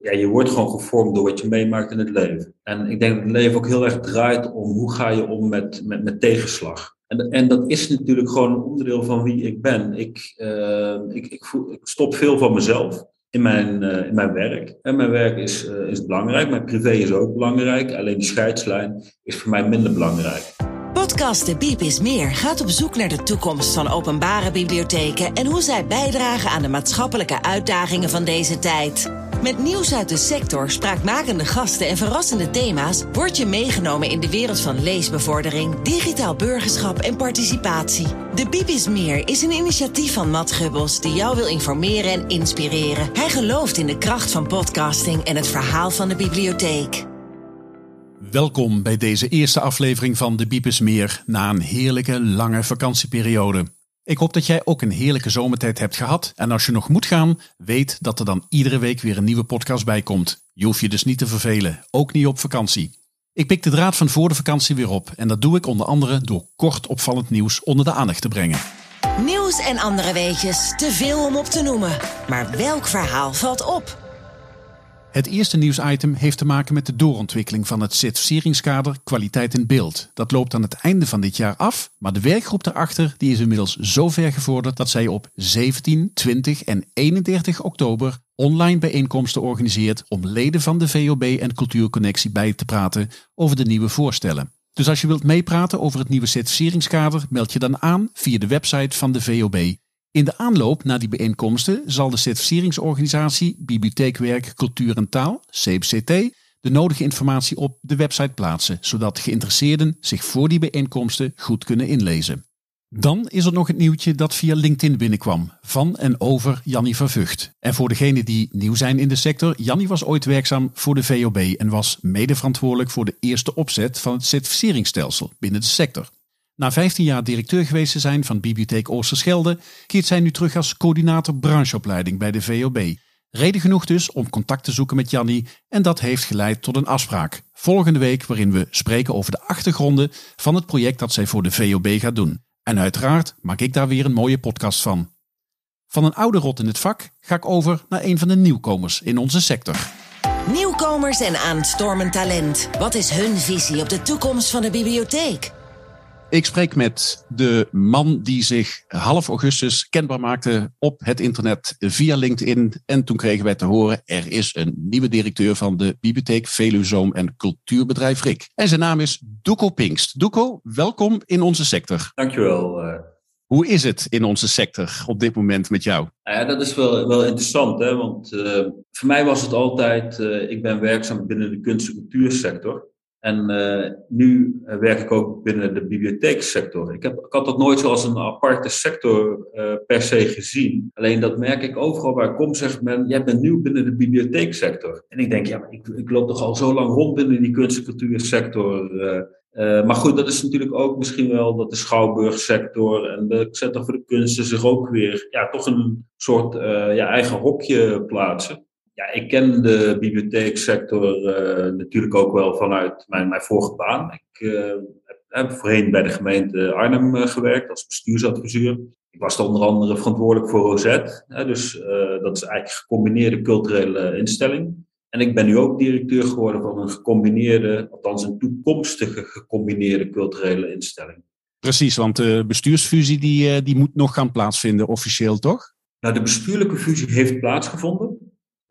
ja, je wordt gewoon gevormd door wat je meemaakt in het leven. En ik denk dat het leven ook heel erg draait om hoe ga je om met, met, met tegenslag. En, en dat is natuurlijk gewoon een onderdeel van wie ik ben. Ik, uh, ik, ik, stop veel van mezelf in mijn, uh, in mijn werk. En mijn werk is, uh, is belangrijk, mijn privé is ook belangrijk. Alleen die scheidslijn is voor mij minder belangrijk. Podcast De Biep is Meer gaat op zoek naar de toekomst van openbare bibliotheken en hoe zij bijdragen aan de maatschappelijke uitdagingen van deze tijd. Met nieuws uit de sector, spraakmakende gasten en verrassende thema's word je meegenomen in de wereld van leesbevordering, digitaal burgerschap en participatie. De Bibis Meer is een initiatief van Matt Gubbels die jou wil informeren en inspireren. Hij gelooft in de kracht van podcasting en het verhaal van de bibliotheek. Welkom bij deze eerste aflevering van De Bibis Meer na een heerlijke lange vakantieperiode. Ik hoop dat jij ook een heerlijke zomertijd hebt gehad. En als je nog moet gaan, weet dat er dan iedere week weer een nieuwe podcast bij komt. Je hoeft je dus niet te vervelen, ook niet op vakantie. Ik pik de draad van voor de vakantie weer op. En dat doe ik onder andere door kort opvallend nieuws onder de aandacht te brengen. Nieuws en andere weetjes, te veel om op te noemen. Maar welk verhaal valt op? Het eerste nieuwsitem heeft te maken met de doorontwikkeling van het certificeringskader Kwaliteit in Beeld. Dat loopt aan het einde van dit jaar af, maar de werkgroep daarachter die is inmiddels zo ver gevorderd dat zij op 17, 20 en 31 oktober online bijeenkomsten organiseert om leden van de VOB en Cultuurconnectie bij te praten over de nieuwe voorstellen. Dus als je wilt meepraten over het nieuwe certificeringskader, meld je dan aan via de website van de VOB. In de aanloop naar die bijeenkomsten zal de certificeringsorganisatie Bibliotheekwerk Cultuur en Taal, CBCT, de nodige informatie op de website plaatsen, zodat geïnteresseerden zich voor die bijeenkomsten goed kunnen inlezen. Dan is er nog het nieuwtje dat via LinkedIn binnenkwam, van en over Jannie van Vught. En voor degenen die nieuw zijn in de sector, Jannie was ooit werkzaam voor de VOB en was mede verantwoordelijk voor de eerste opzet van het certificeringsstelsel binnen de sector. Na 15 jaar directeur geweest te zijn van Bibliotheek Oosterschelde, keert zij nu terug als coördinator brancheopleiding bij de VOB. Reden genoeg dus om contact te zoeken met Jannie en dat heeft geleid tot een afspraak. Volgende week waarin we spreken over de achtergronden van het project dat zij voor de VOB gaat doen. En uiteraard maak ik daar weer een mooie podcast van. Van een oude rot in het vak ga ik over naar een van de nieuwkomers in onze sector. Nieuwkomers en aanstormend talent. Wat is hun visie op de toekomst van de bibliotheek? Ik spreek met de man die zich half augustus kenbaar maakte op het internet via LinkedIn. En toen kregen wij te horen, er is een nieuwe directeur van de Bibliotheek Veluzoom en Cultuurbedrijf Rik. En zijn naam is Duco Pinkst. Duco, welkom in onze sector. Dankjewel. Uh... Hoe is het in onze sector op dit moment met jou? Nou ja, dat is wel, wel interessant, hè? want uh, voor mij was het altijd, uh, ik ben werkzaam binnen de kunst- en cultuursector. En uh, nu werk ik ook binnen de bibliotheekssector. Ik, heb, ik had dat nooit zoals een aparte sector uh, per se gezien. Alleen dat merk ik overal waar ik kom, zegt men, jij bent nieuw binnen de bibliotheeksector. En ik denk, ja, ik, ik loop toch al zo lang rond binnen die kunst- en cultuursector. Maar goed, dat is natuurlijk ook misschien wel dat de schouwburgsector en de Centrum voor de Kunsten zich ook weer ja, toch een soort ja, eigen hokje plaatsen ja, ik ken de bibliotheeksector uh, natuurlijk ook wel vanuit mijn, mijn vorige baan. Ik uh, heb voorheen bij de gemeente Arnhem uh, gewerkt als bestuursadviseur. Ik was onder andere verantwoordelijk voor Rosette. dus dat is eigenlijk een gecombineerde culturele instelling. En ik ben nu ook directeur geworden van een gecombineerde, althans een toekomstige gecombineerde culturele instelling. Precies, want de bestuursfusie die, die moet nog gaan plaatsvinden officieel, toch? Nou, de bestuurlijke fusie heeft plaatsgevonden.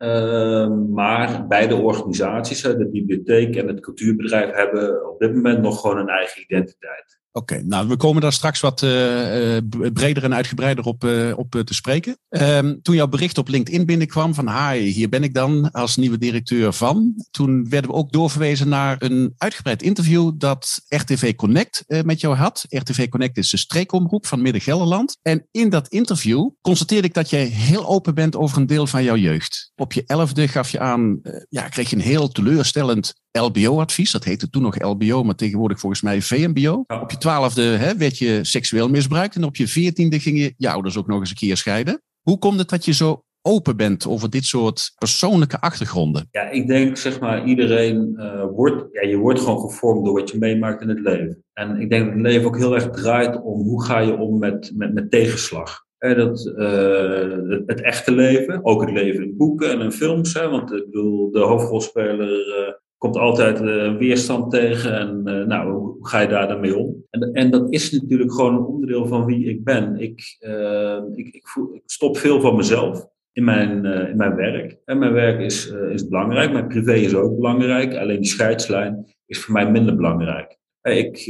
Uh, maar beide organisaties, de bibliotheek en het cultuurbedrijf, hebben op dit moment nog gewoon een eigen identiteit. Oké, nou we komen daar straks wat uh, breder en uitgebreider op, uh, op te spreken. Um, toen jouw bericht op LinkedIn binnenkwam van hi, hier ben ik dan als nieuwe directeur van. Toen werden we ook doorverwezen naar een uitgebreid interview dat RTV Connect met jou had. RTV Connect is de streekomroep van Midden-Gelderland. En in dat interview constateerde ik dat jij heel open bent over een deel van jouw jeugd. Op je elfde gaf je aan, ja, kreeg je een heel teleurstellend LBO-advies. Dat heette toen nog LBO, maar tegenwoordig volgens mij VMBO. Op je twaalfde hè, werd je seksueel misbruikt. En op je veertiende gingen je ouders ook nog eens een keer scheiden. Hoe komt het dat je zo open bent over dit soort persoonlijke achtergronden? Ja, ik denk zeg maar iedereen uh, wordt, ja, je wordt gewoon gevormd door wat je meemaakt in het leven. En ik denk dat het leven ook heel erg draait om hoe ga je om met, met, met tegenslag. dat, het, het, echte leven, ook het leven in boeken en in films. Hè, want ik bedoel, de hoofdrolspeler komt altijd uh, weerstand tegen. En uh, nou, hoe ga je daar dan mee om? En, en dat is natuurlijk gewoon een onderdeel van wie ik ben. Ik, uh, ik, ik, voel, ik, stop veel van mezelf in mijn, in mijn werk. En mijn werk is, is belangrijk. Mijn privé is ook belangrijk. Alleen die scheidslijn is voor mij minder belangrijk. Ik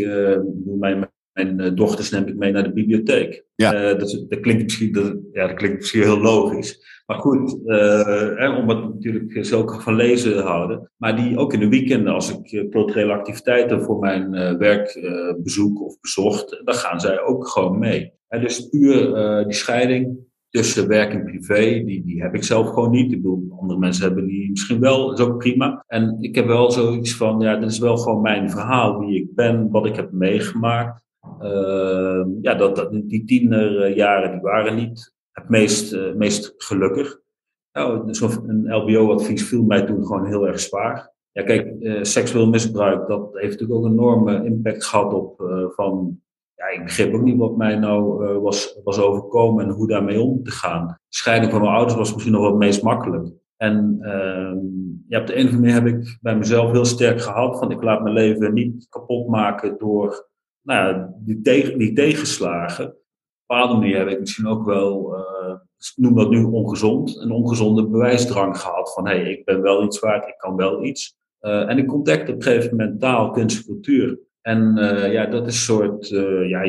doe mijn, mijn dochters neem ik mee naar de bibliotheek. Ja. dat, dat, klinkt misschien, dat, ja, dat klinkt misschien heel logisch. Maar goed, uh, omdat we natuurlijk zulke van lezen houden. Maar die ook in de weekenden, als ik eh, culturele activiteiten voor mijn uh, werk uh, bezoek of bezocht, dan gaan zij ook gewoon mee. En dus puur die scheiding tussen werk en privé, die, die heb ik zelf gewoon niet. Ik bedoel, andere mensen hebben die misschien wel, is ook prima. En ik heb wel zoiets van, ja, dit is wel gewoon mijn verhaal, wie ik ben, wat ik heb meegemaakt. ja, dat, dat, die tienerjaren, die waren niet het meest, uh, meest gelukkig. Nou, een LBO-advies viel mij toen gewoon heel erg zwaar. Ja, kijk, uh, seksueel misbruik, dat heeft natuurlijk ook een enorme impact gehad op uh, van, ja, ik begreep ook niet wat mij nou was, was overkomen en hoe daarmee om te gaan. Scheiding van mijn ouders was misschien nog het meest makkelijk. En ehm, ja, op de een of andere manier heb ik bij mezelf heel sterk gehad van ik laat mijn leven niet kapot maken door nou die, die tegenslagen bepaalde manier heb ik misschien ook wel, uh, noem dat nu ongezond, een ongezonde bewijsdrang gehad. Van hé, hey, ik ben wel iets waard, ik kan wel iets. Uh, en ik ontdekte op een gegeven moment taal, kunst cultuur. En uh, ja, dat is een soort, uh, ja,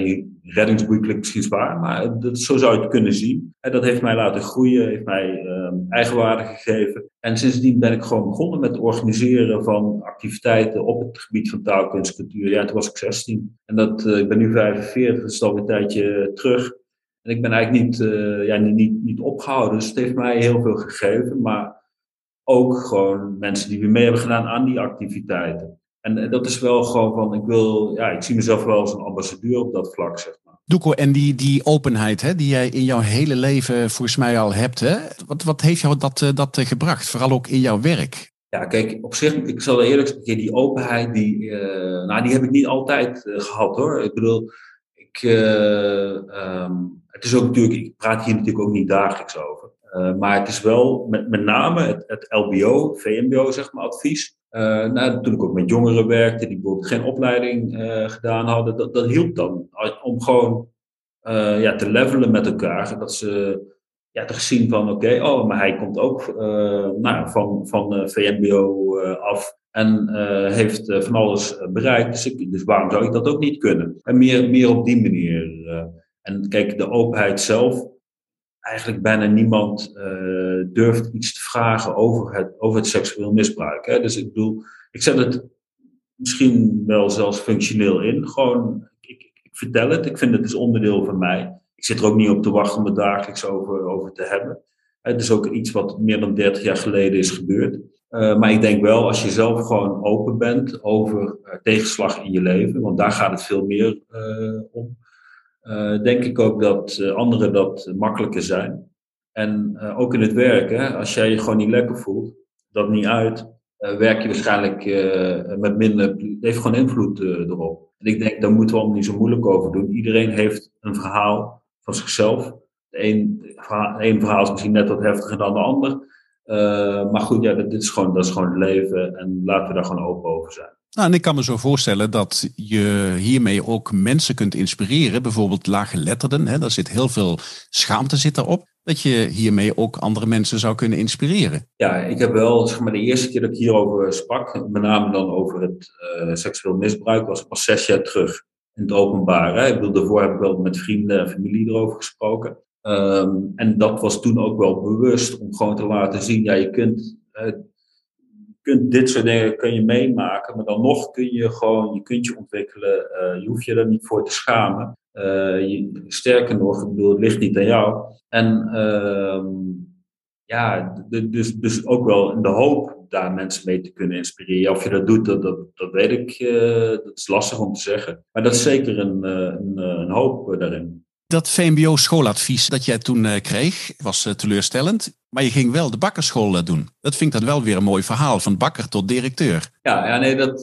reddingsboei klinkt misschien zwaar, maar dat, zo zou je het kunnen zien. En dat heeft mij laten groeien, heeft mij uh, eigenwaarde gegeven. En sindsdien ben ik gewoon begonnen met het organiseren van activiteiten op het gebied van taalkunst cultuur. Ja, toen was ik 16. En dat, ik ben nu 45, dat is al een tijdje terug. En ik ben eigenlijk niet, ja, niet, niet, niet opgehouden. Dus het heeft mij heel veel gegeven, maar ook gewoon mensen die weer mee hebben gedaan aan die activiteiten. En dat is wel gewoon van, ik wil, ja, ik zie mezelf wel als een ambassadeur op dat vlak, zeg maar. Doeko, en die, die openheid hè, die jij in jouw hele leven volgens mij al hebt, hè? Wat, wat heeft jou dat, eh, dat eh, gebracht? Vooral ook in jouw werk? Ja, kijk, op zich, ik zal eerlijk zeggen, die openheid, die, uh, nou, die heb ik niet altijd uh, gehad hoor. Ik bedoel, ik, um, het is ook natuurlijk, ik praat hier natuurlijk ook niet dagelijks over. maar het is wel met, met name het, het LBO, VMBO zeg maar, advies. Uh, nou, toen ik ook met jongeren werkte, die bijvoorbeeld geen opleiding uh, gedaan hadden, dat, dat hielp dan om gewoon uh, ja, te levelen met elkaar. Dat ze ja, toch zien van, oké, oh, maar hij komt ook nou, van, van VMBO af en heeft van alles bereikt. Dus, dus waarom zou ik dat ook niet kunnen? En meer, meer op die manier. en kijk, de openheid zelf, eigenlijk bijna niemand uh, durft iets te vragen over het, over het seksueel misbruik. Hè? Dus ik bedoel, ik zet het misschien wel zelfs functioneel in. Gewoon, ik, ik, ik, vertel het, ik vind het is onderdeel van mij. Ik zit er ook niet op te wachten om het dagelijks over, over te hebben. Het is ook iets wat meer dan 30 jaar geleden is gebeurd. Uh, maar ik denk wel, als je zelf gewoon open bent over uh, tegenslag in je leven, want daar gaat het veel meer om uh, denk ik ook dat uh, anderen dat makkelijker zijn. En uh, ook in het werken, als jij je gewoon niet lekker voelt, dat niet uit, werk je waarschijnlijk met minder. Het heeft gewoon invloed erop. En ik denk, daar moeten we allemaal niet zo moeilijk over doen. Iedereen heeft een verhaal van zichzelf. Een, een verhaal is misschien net wat heftiger dan de ander. maar goed, ja, dit is gewoon, dat is gewoon het leven. En laten we daar gewoon open over zijn. Nou, en ik kan me zo voorstellen dat je hiermee ook mensen kunt inspireren. Bijvoorbeeld laaggeletterden. Hè, daar zit heel veel schaamte zit erop. Dat je hiermee ook andere mensen zou kunnen inspireren. Ja, ik heb wel, zeg maar, de eerste keer dat ik hierover sprak, met name dan over het uh, seksueel misbruik, was pas zes jaar terug in het openbaar. Ik bedoel, daarvoor heb ik wel met vrienden en familie erover gesproken. Um, en dat was toen ook wel bewust om gewoon te laten zien, ja, je kunt uh, kunt dit soort dingen kun je meemaken, maar dan nog kun je gewoon, je kunt je ontwikkelen. Uh, je hoeft je er niet voor te schamen. Uh, je, sterker nog, ik bedoel, het ligt niet aan jou. En uh, ja, dus, dus ook wel in de hoop daar mensen mee te kunnen inspireren. Of je dat doet, dat, dat, dat weet ik, uh, dat is lastig om te zeggen. Maar dat is zeker een, een, een hoop daarin. Dat VMBO-schooladvies dat jij toen uh, kreeg, was uh, teleurstellend. Maar je ging wel de bakkerschool uh, doen. Dat vind ik dan wel weer een mooi verhaal, van bakker tot directeur. Ja, ja nee, dat...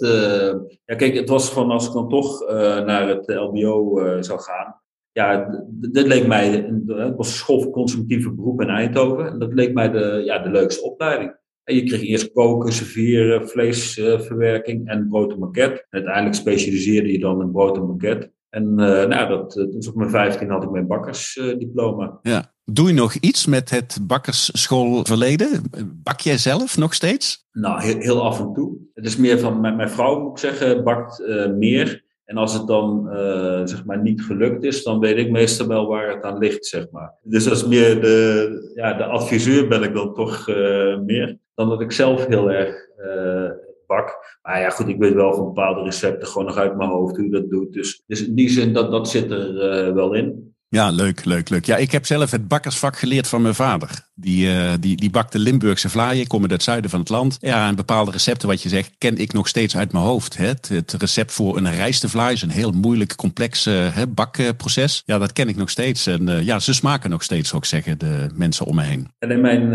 ja, kijk, het was van als ik dan toch naar het LBO zou gaan... ja, dit leek mij, het was school voor consumptieve beroep in Eindhoven. En dat leek mij de, ja, de leukste opleiding. En je kreeg eerst koken, serveren, vleesverwerking en brood en maquette. Uiteindelijk specialiseerde je dan in brood en maquette. En uh, nou, dat, dus op mijn 15 had ik mijn bakkersdiploma. ja. Doe je nog iets met het bakkersschoolverleden? Bak jij zelf nog steeds? Nou, heel, heel af en toe. Het is meer van, mijn, mijn vrouw moet ik zeggen, bakt uh, meer. En als het dan uh, zeg maar niet gelukt is, dan weet ik meestal wel waar het aan ligt, zeg maar. Dus dat is meer de, ja, de adviseur ben ik dan toch uh, meer. Dan dat ik zelf heel erg uh, bak. Maar ja, goed, ik weet wel van bepaalde recepten gewoon nog uit mijn hoofd hoe dat doet. Dus, dus in die zin, dat, dat zit er wel in. Ja, leuk, leuk, leuk. Ja, ik heb zelf het bakkersvak geleerd van mijn vader. Die, uh, die, die bakte Limburgse vlaaien, kom uit het zuiden van het land. Ja, en bepaalde recepten, wat je zegt, ken ik nog steeds uit mijn hoofd. Hè. Het, het recept voor een rijstevlaai is een heel moeilijk, complex hè, bakproces. Ja, dat ken ik nog steeds. En uh, ja, ze smaken nog steeds, zou ik zeggen, de mensen om me heen. En mijn,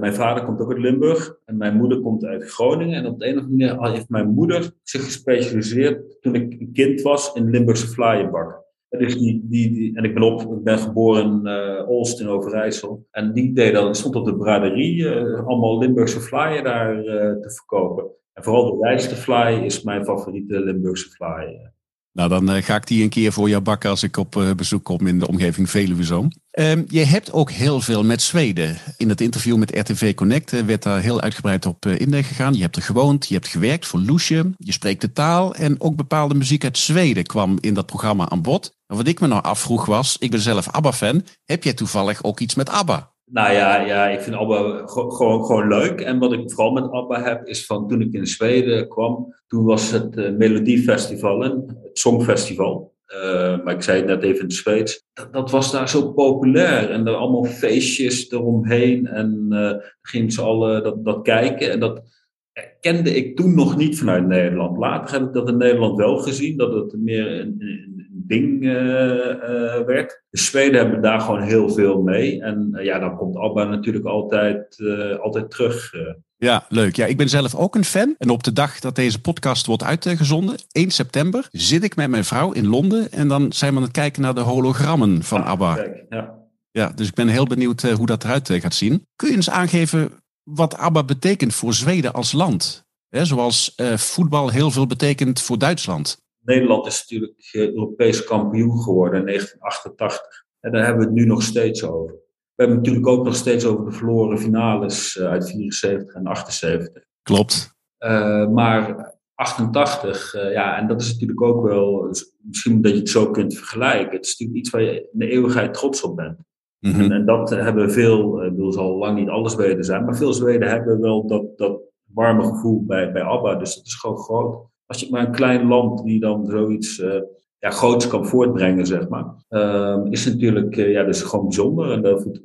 mijn vader komt ook uit Limburg en mijn moeder komt uit Groningen. En op de een of andere manier heeft mijn moeder zich gespecialiseerd toen ik een kind was in Limburgse vlaaienbak. Die, die, en ik ben, op, ik ben geboren in uh, Olst in Overijssel. En die deed dan, stond op de braderie uh, allemaal Limburgse flyen daar uh, te verkopen. En vooral de rijste fly is mijn favoriete Limburgse fly. Nou, dan ga ik die een keer voor jou bakken als ik op bezoek kom in de omgeving Veluwezoom. Um, je hebt ook heel veel met Zweden. In het interview met RTV Connect werd daar heel uitgebreid op ingegaan. Je hebt er gewoond, je hebt gewerkt voor Loesje, je spreekt de taal en ook bepaalde muziek uit Zweden kwam in dat programma aan bod. Wat ik me nou afvroeg was, ik ben zelf ABBA-fan. Heb jij toevallig ook iets met ABBA? Nou ja, ja ik vind ABBA gewoon, gewoon leuk. En wat ik vooral met ABBA heb, is van toen ik in Zweden kwam, toen was het uh, Melodiefestival, het Songfestival. Uh, maar ik zei het net even in het Zweeds. Dat, dat, was daar zo populair. En er allemaal feestjes eromheen. En uh, gingen ze alle dat, dat kijken. En dat kende ik toen nog niet vanuit Nederland. Later heb ik dat in Nederland wel gezien. Dat het meer een ding uh, uh, werd. De Zweden hebben daar gewoon heel veel mee. En uh, ja, dan komt Abba natuurlijk altijd, altijd terug. Ja, leuk. Ja, ik ben zelf ook een fan. En op de dag dat deze podcast wordt uitgezonden, 1 september, zit ik met mijn vrouw in Londen. En dan zijn we aan het kijken naar de hologrammen van ah, ABBA. Kijk, ja. ja, dus ik ben heel benieuwd hoe dat eruit gaat zien. Kun je eens aangeven wat ABBA betekent voor Zweden als land? He, zoals voetbal heel veel betekent voor Duitsland. Nederland is natuurlijk eh, Europees kampioen geworden in 1988. En daar hebben we het nu nog steeds over. We hebben het natuurlijk ook nog steeds over de verloren finales eh, uit 74 en 78. Klopt. Uh, maar 88, uh, ja, en dat is natuurlijk ook wel, misschien dat je het zo kunt vergelijken. Het is natuurlijk iets waar je in de eeuwigheid trots op bent. Mm -hmm. en, en, dat hebben veel, ik bedoel, zal lang niet alle Zweden zijn, maar veel Zweden hebben wel dat, dat warme gevoel bij, bij ABBA. Dus dat is gewoon groot als je maar een klein land die dan zoiets uh, ja, groots kan voortbrengen, zeg maar, uh, is natuurlijk uh, ja, dus gewoon bijzonder en daar voelt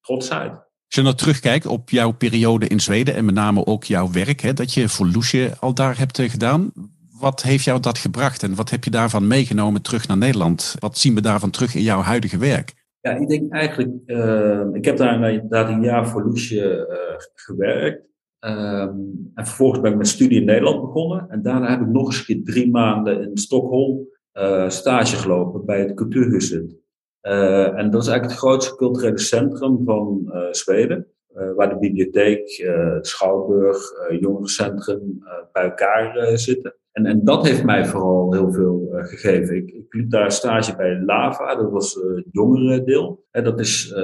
trotsheid. Als je nou terugkijkt op jouw periode in Zweden en met name ook jouw werk, hè, dat je voor Loesje al daar hebt eh, gedaan. Wat heeft jou dat gebracht en wat heb je daarvan meegenomen terug naar Nederland? Wat zien we daarvan terug in jouw huidige werk? Ja, ik denk eigenlijk, uh, ik heb daar inderdaad een jaar voor Loesje gewerkt. Um, en vervolgens ben ik mijn studie in Nederland begonnen. En daarna heb ik nog eens drie maanden in Stockholm uh, stage gelopen bij het Cultuurhuset. Uh, en dat is eigenlijk het grootste culturele centrum van uh, Zweden. waar de bibliotheek, het schouwburg, jongerencentrum bij elkaar zitten. En, en dat heeft mij vooral heel veel gegeven. Ik, ik liep daar stage bij Lava, dat was het jongere deel. En dat is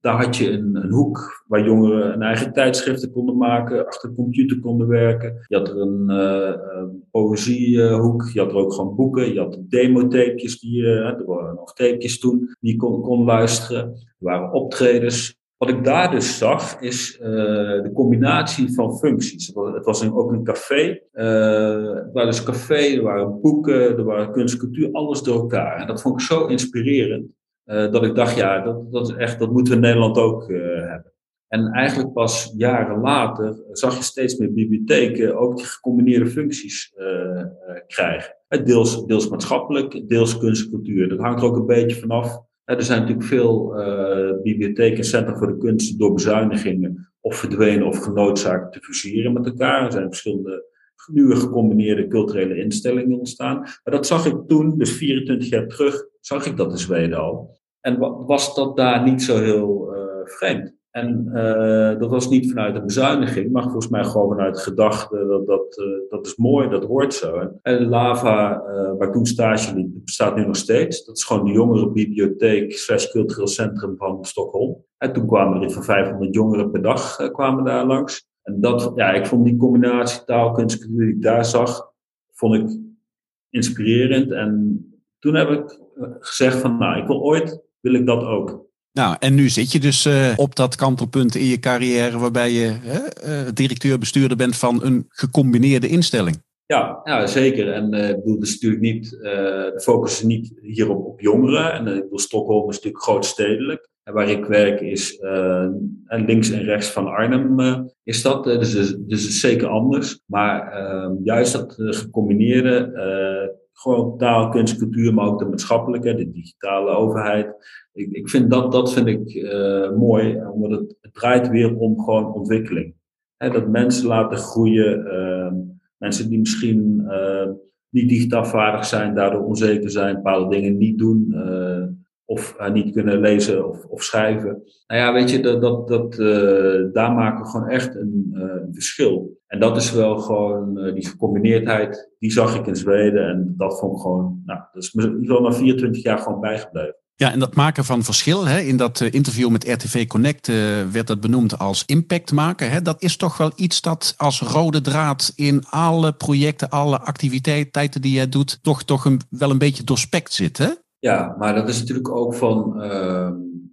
daar had je een, een, hoek waar jongeren een eigen tijdschriften konden maken, achter de computer konden werken. Je had er een uh, poëziehoek, je had er ook gewoon boeken, je had demotapejes, die, uh, er waren nog tapejes toen, die je kon, kon luisteren. Er waren optredens. Wat ik daar dus zag, is uh, de combinatie van functies. Het was een, ook een café. Het was dus café, er waren boeken, er waren kunst, cultuur, alles door elkaar. En dat vond ik zo inspirerend. Uh, dat ik dacht, ja, dat, dat, is echt, dat moeten we in Nederland ook uh, hebben. En eigenlijk pas jaren later zag je steeds meer bibliotheken ook die gecombineerde functies uh, krijgen. Deels, deels maatschappelijk, deels kunst en cultuur. Dat hangt er ook een beetje vanaf. Er zijn natuurlijk veel bibliotheken en voor de kunst door bezuinigingen of verdwenen of genoodzaakt te fuseren met elkaar. Er zijn verschillende nieuwe gecombineerde culturele instellingen ontstaan. Maar dat zag ik toen, dus 24 jaar terug, zag ik dat in Zweden al. En was dat daar niet zo heel uh, vreemd. En uh, dat was niet vanuit een bezuiniging, maar volgens mij gewoon vanuit de gedachte dat dat, uh, dat is mooi, dat hoort zo. En Lava, waar toen stage liep, bestaat nu nog steeds. Dat is gewoon de jongere bibliotheek slash cultureel centrum van Stockholm. En toen kwamen er van 500 jongeren per dag kwamen daar langs. En dat, ja, ik vond die combinatie taalkunst die ik daar zag, vond ik inspirerend. En toen heb ik gezegd van, nou, ik wil ooit, wil ik dat ook. Nou, en nu zit je dus uh, op dat kantelpunt in je carrière waarbij je uh, directeur-bestuurder bent van een gecombineerde instelling. Ja, ja zeker. En ik bedoel, dus natuurlijk niet, de focus is niet hierop op jongeren. En ik bedoel, Stockholm is natuurlijk grootstedelijk. En waar ik werk is links en rechts van Arnhem is dat. dus, dus, dus is zeker anders. Maar ehm, juist dat gecombineerde gewoon taal, kunst, cultuur, maar ook de maatschappelijke, de digitale overheid. Ik, ik vind dat, dat vind ik uh, mooi, omdat het, het, draait weer om gewoon ontwikkeling. He, dat mensen laten groeien, uh, mensen die misschien uh, niet digitaal vaardig zijn, daardoor onzeker zijn, bepaalde dingen niet doen. Of uh, niet kunnen lezen of, of schrijven. Nou ja, weet je, dat, dat, dat, uh, daar maken we gewoon echt een, uh, een verschil. En dat is wel gewoon, die gecombineerdheid, die zag ik in Zweden. En dat vond ik gewoon, nou, dat is me geval na 24 jaar gewoon bijgebleven. Ja, en dat maken van verschil, hè, in dat interview met RTV Connect werd dat benoemd als impact maken. Hè, dat is toch wel iets dat als rode draad in alle projecten, alle activiteiten die jij doet, toch, toch een, wel een beetje doorspekt zit, hè? Ja, maar dat is natuurlijk ook van. Uh,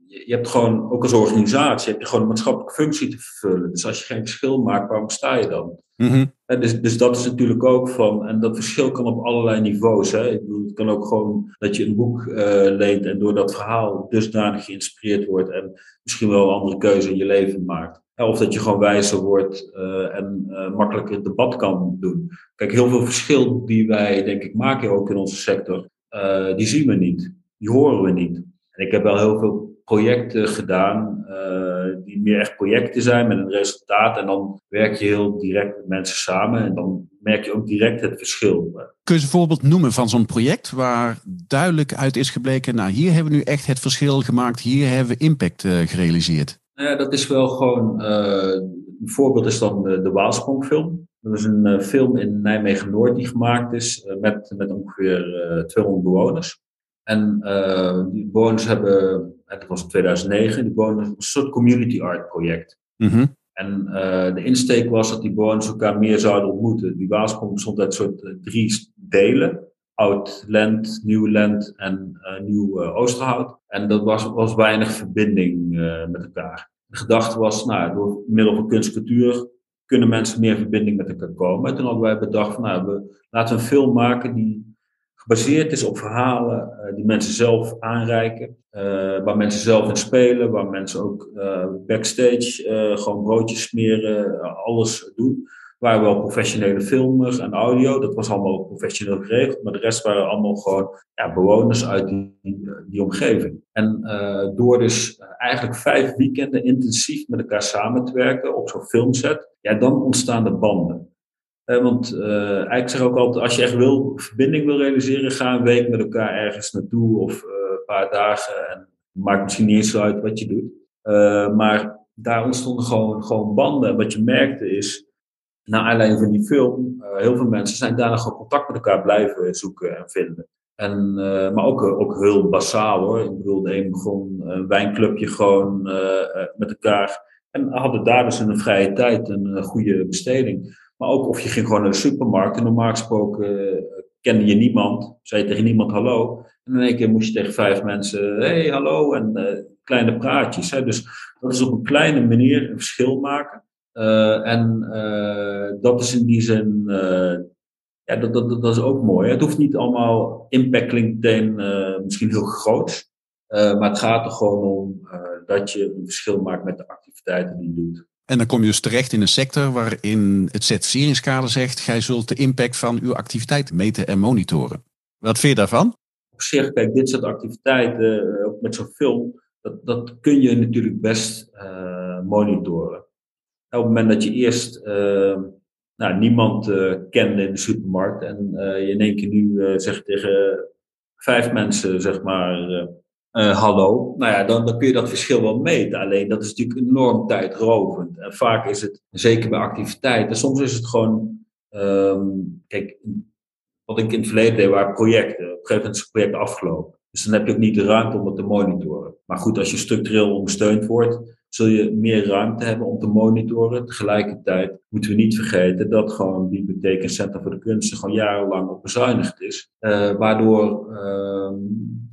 je hebt gewoon, ook als organisatie, heb je gewoon een maatschappelijke functie te vervullen. Dus als je geen verschil maakt, waarom sta je dan? Mm-hmm. dus, dus dat is natuurlijk ook van. En dat verschil kan op allerlei niveaus. Hè. Ik bedoel, het kan ook gewoon dat je een boek uh, leent en door dat verhaal dusdanig geïnspireerd wordt en misschien wel een andere keuze in je leven maakt. Of dat je gewoon wijzer wordt uh, en uh, makkelijker debat kan doen. Kijk, heel veel verschil die wij, denk ik, maken ook in onze sector. Uh, die zien we niet. Die horen we niet. En ik heb wel heel veel projecten gedaan, uh, die meer echt projecten zijn met een resultaat. En dan werk je heel direct met mensen samen en dan merk je ook direct het verschil. Kun je een voorbeeld noemen van zo'n project waar duidelijk uit is gebleken, nou hier hebben we nu echt het verschil gemaakt, hier hebben we impact uh, gerealiseerd? Nou ja, dat is wel gewoon, een voorbeeld is dan de, de Waalsprongfilm. Dat is een uh, film in Nijmegen-Noord die gemaakt is uh, met, met ongeveer uh, 200 bewoners. En die bewoners hebben, het was in 2009, die bewoners een soort community art project. Mm-hmm. En de insteek was dat die bewoners elkaar meer zouden ontmoeten. Die Waalsprong bestond uit soort drie delen. Oud Land, Nieuw Land en Nieuw Oosterhout. En dat was, was weinig verbinding met elkaar. De gedachte was, nou, door middel van kunst cultuur kunnen mensen meer verbinding met elkaar komen. En toen hadden wij bedacht van, nou, we, laten een film maken die gebaseerd is op verhalen die mensen zelf aanreiken. Waar mensen zelf in spelen, waar mensen ook backstage gewoon broodjes smeren, alles doen. Waren wel professionele filmers en audio, dat was allemaal professioneel geregeld. Maar de rest waren allemaal gewoon ja, bewoners uit die, die omgeving. En door dus eigenlijk vijf weekenden intensief met elkaar samen te werken op zo'n filmset, ja, dan ontstaan de banden. Uh, want uh, ik zeg ook altijd, als je echt wil, verbinding wil realiseren, ga een week met elkaar ergens naartoe of een paar dagen. En maakt misschien niet eens uit wat je doet. maar daar ontstonden gewoon, gewoon banden. En wat je merkte is, na aanleiding van die film, heel veel mensen zijn daarna gewoon contact met elkaar blijven zoeken en vinden. En, maar ook, ook heel basaal hoor. Ik bedoel, de een begon een wijnclubje gewoon met elkaar. En hadden daar dus in een vrije tijd een goede besteding. Maar ook of je ging gewoon naar de supermarkt en normaal gesproken kende je niemand, zei je tegen niemand hallo. En in één keer moest je tegen vijf mensen, hey hallo, en kleine praatjes. Dus dat is op een kleine manier een verschil maken. Uh, en dat is in die zin, ja, dat, dat, dat is ook mooi. Het hoeft niet allemaal impact misschien heel groot. maar het gaat er gewoon om dat je een verschil maakt met de activiteiten die je doet. En dan kom je dus terecht in een sector waarin het certificeringskader zegt: gij zult de impact van uw activiteit meten en monitoren. Wat vind je daarvan? Op zich, kijk, dit soort activiteiten, ook met zo'n film, dat, dat kun je natuurlijk best monitoren. Op het moment dat je eerst uh, nou, niemand kende in de supermarkt. En je in één keer nu zegt tegen vijf mensen, zeg maar, hallo. Nou ja, dan, kun je dat verschil wel meten. Alleen dat is natuurlijk enorm tijdrovend. En vaak is het, zeker bij activiteiten, soms is het gewoon, ehm, kijk, wat ik in het verleden deed, waren projecten. Op een gegeven moment is het project afgelopen. Dus dan heb je ook niet de ruimte om het te monitoren. Maar goed, als je structureel ondersteund wordt, zul je meer ruimte hebben om te monitoren. Tegelijkertijd moeten we niet vergeten dat gewoon die Bibliotheek en Centrum voor de Kunsten gewoon jarenlang op bezuinigd is. Uh, waardoor uh,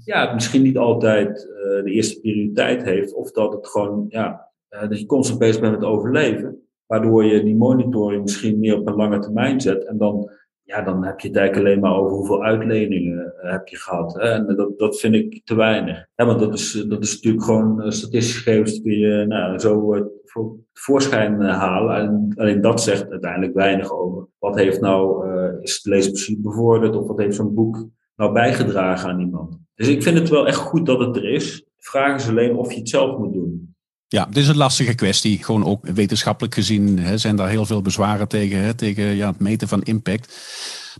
ja, het misschien niet altijd uh, de eerste prioriteit heeft. Of dat het gewoon, ja, uh, dat je constant bezig bent met overleven. Waardoor je die monitoring misschien meer op een lange termijn zet. En dan ja, dan heb je het eigenlijk alleen maar over hoeveel uitleningen uh, heb je gehad. En dat, dat vind ik te weinig. Ja, want dat is, dat is natuurlijk gewoon uh, statistische gegevens kun je nou, zo voor voorschijn halen. En alleen dat zegt uiteindelijk weinig over. Wat heeft nou, is het leesplezier bevorderd of wat heeft zo'n boek nou bijgedragen aan iemand? Dus ik vind het wel echt goed dat het er is. Vraag is alleen of je het zelf moet doen. Ja, het is een lastige kwestie. Gewoon ook wetenschappelijk gezien hè, zijn daar heel veel bezwaren tegen, hè, tegen ja, het meten van impact.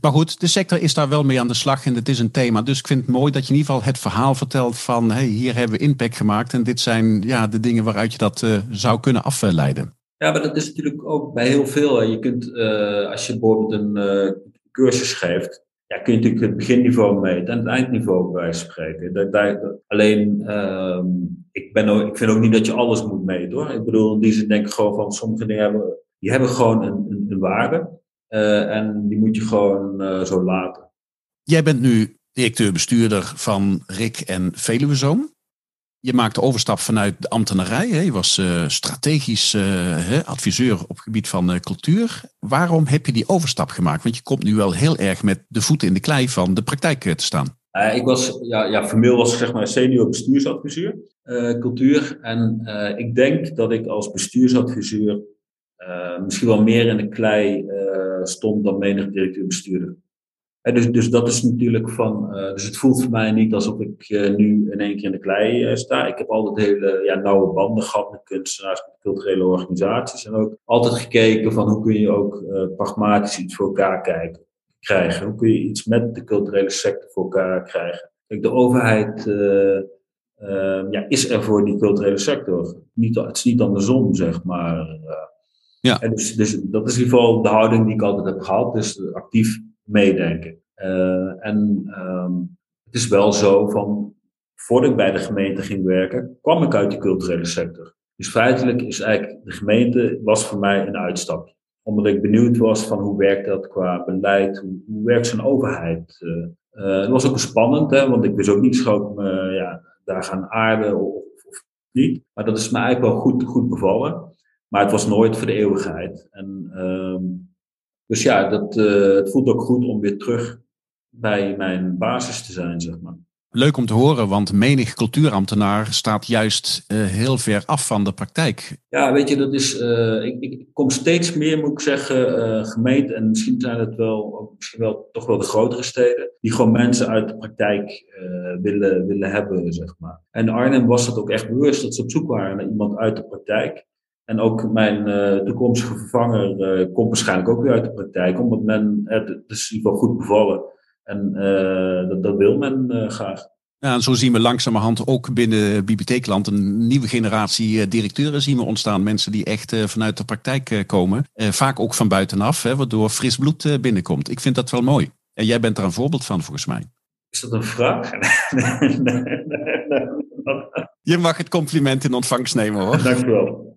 Maar goed, de sector is daar wel mee aan de slag en het is een thema. Dus ik vind het mooi dat je in ieder geval het verhaal vertelt van hey, hier hebben we impact gemaakt en dit zijn ja, de dingen waaruit je dat uh, zou kunnen afleiden. Ja, maar dat is natuurlijk ook bij heel veel. Je kunt, uh, als je bijvoorbeeld een uh, cursus geeft, ja, kun je natuurlijk het beginniveau meten en het eindniveau bij spreken. Alleen, um, ik, ben ik vind ook niet dat je alles moet meten hoor. Ik bedoel, in die zin denk ik gewoon van sommige dingen hebben, die hebben gewoon een, een, waarde. Uh, en die moet je gewoon uh, zo laten. Jij bent nu directeur-bestuurder van Rick en Veluwezoom je maakte overstap vanuit de ambtenarij. Hè? Je was uh, strategisch uh, adviseur op het gebied van uh, cultuur. Waarom heb je die overstap gemaakt? Want je komt nu wel heel erg met de voeten in de klei van de praktijk te staan. ik was, ja, ja formeel was ik zeg maar senior bestuursadviseur cultuur. En ik denk dat ik als bestuursadviseur misschien wel meer in de klei stond dan menig directeur-bestuurder dus, dus dat is natuurlijk van. Uh, dus het voelt voor mij niet alsof ik uh, nu in één keer in de klei uh, sta. Ik heb altijd hele ja, nauwe banden gehad met kunstenaars, met culturele organisaties. En ook altijd gekeken van hoe kun je ook pragmatisch iets voor elkaar kijken, krijgen. Hoe kun je iets met de culturele sector voor elkaar krijgen. Kijk, de overheid ja, is er voor die culturele sector. Niet, het is niet andersom, zeg maar. ja. En dus, dus dat is in ieder geval de houding die ik altijd heb gehad. Dus actief meedenken. Uh, en um, het is wel zo van, voordat ik bij de gemeente ging werken, kwam ik uit de culturele sector. Dus feitelijk is eigenlijk, de gemeente was voor mij een uitstapje. Omdat ik benieuwd was van hoe werkt dat qua beleid, hoe, hoe werkt zo'n overheid. Uh, het was ook spannend, hè, want ik wist ook niet schoon me ja, daar gaan aarden of, of, niet. Maar dat is me eigenlijk wel goed, goed bevallen. Maar het was nooit voor de eeuwigheid. En um, dus ja, dat, uh, het voelt ook goed om weer terug bij mijn basis te zijn, zeg maar. Leuk om te horen, want menig cultuurambtenaar staat juist uh, heel ver af van de praktijk. Ja, weet je, dat is. Uh, ik, ik, kom steeds meer, moet ik zeggen, uh, gemeenten, en misschien zijn het wel, misschien wel toch wel de grotere steden, die gewoon mensen uit de praktijk willen, willen hebben, zeg maar. En Arnhem was dat ook echt bewust, dat ze op zoek waren naar iemand uit de praktijk. En ook mijn uh, toekomstige vervanger uh, komt waarschijnlijk ook weer uit de praktijk, omdat men het, het is in ieder geval goed bevallen. En dat, dat, wil men graag. Ja, en zo zien we langzamerhand ook binnen Bibliotheekland een nieuwe generatie directeuren zien we ontstaan. Mensen die echt vanuit de praktijk komen. vaak ook van buitenaf, hè, waardoor fris bloed binnenkomt. Ik vind dat wel mooi. En jij bent daar een voorbeeld van volgens mij. Is dat een vraag? Je mag het compliment in ontvangst nemen hoor. Dank u wel.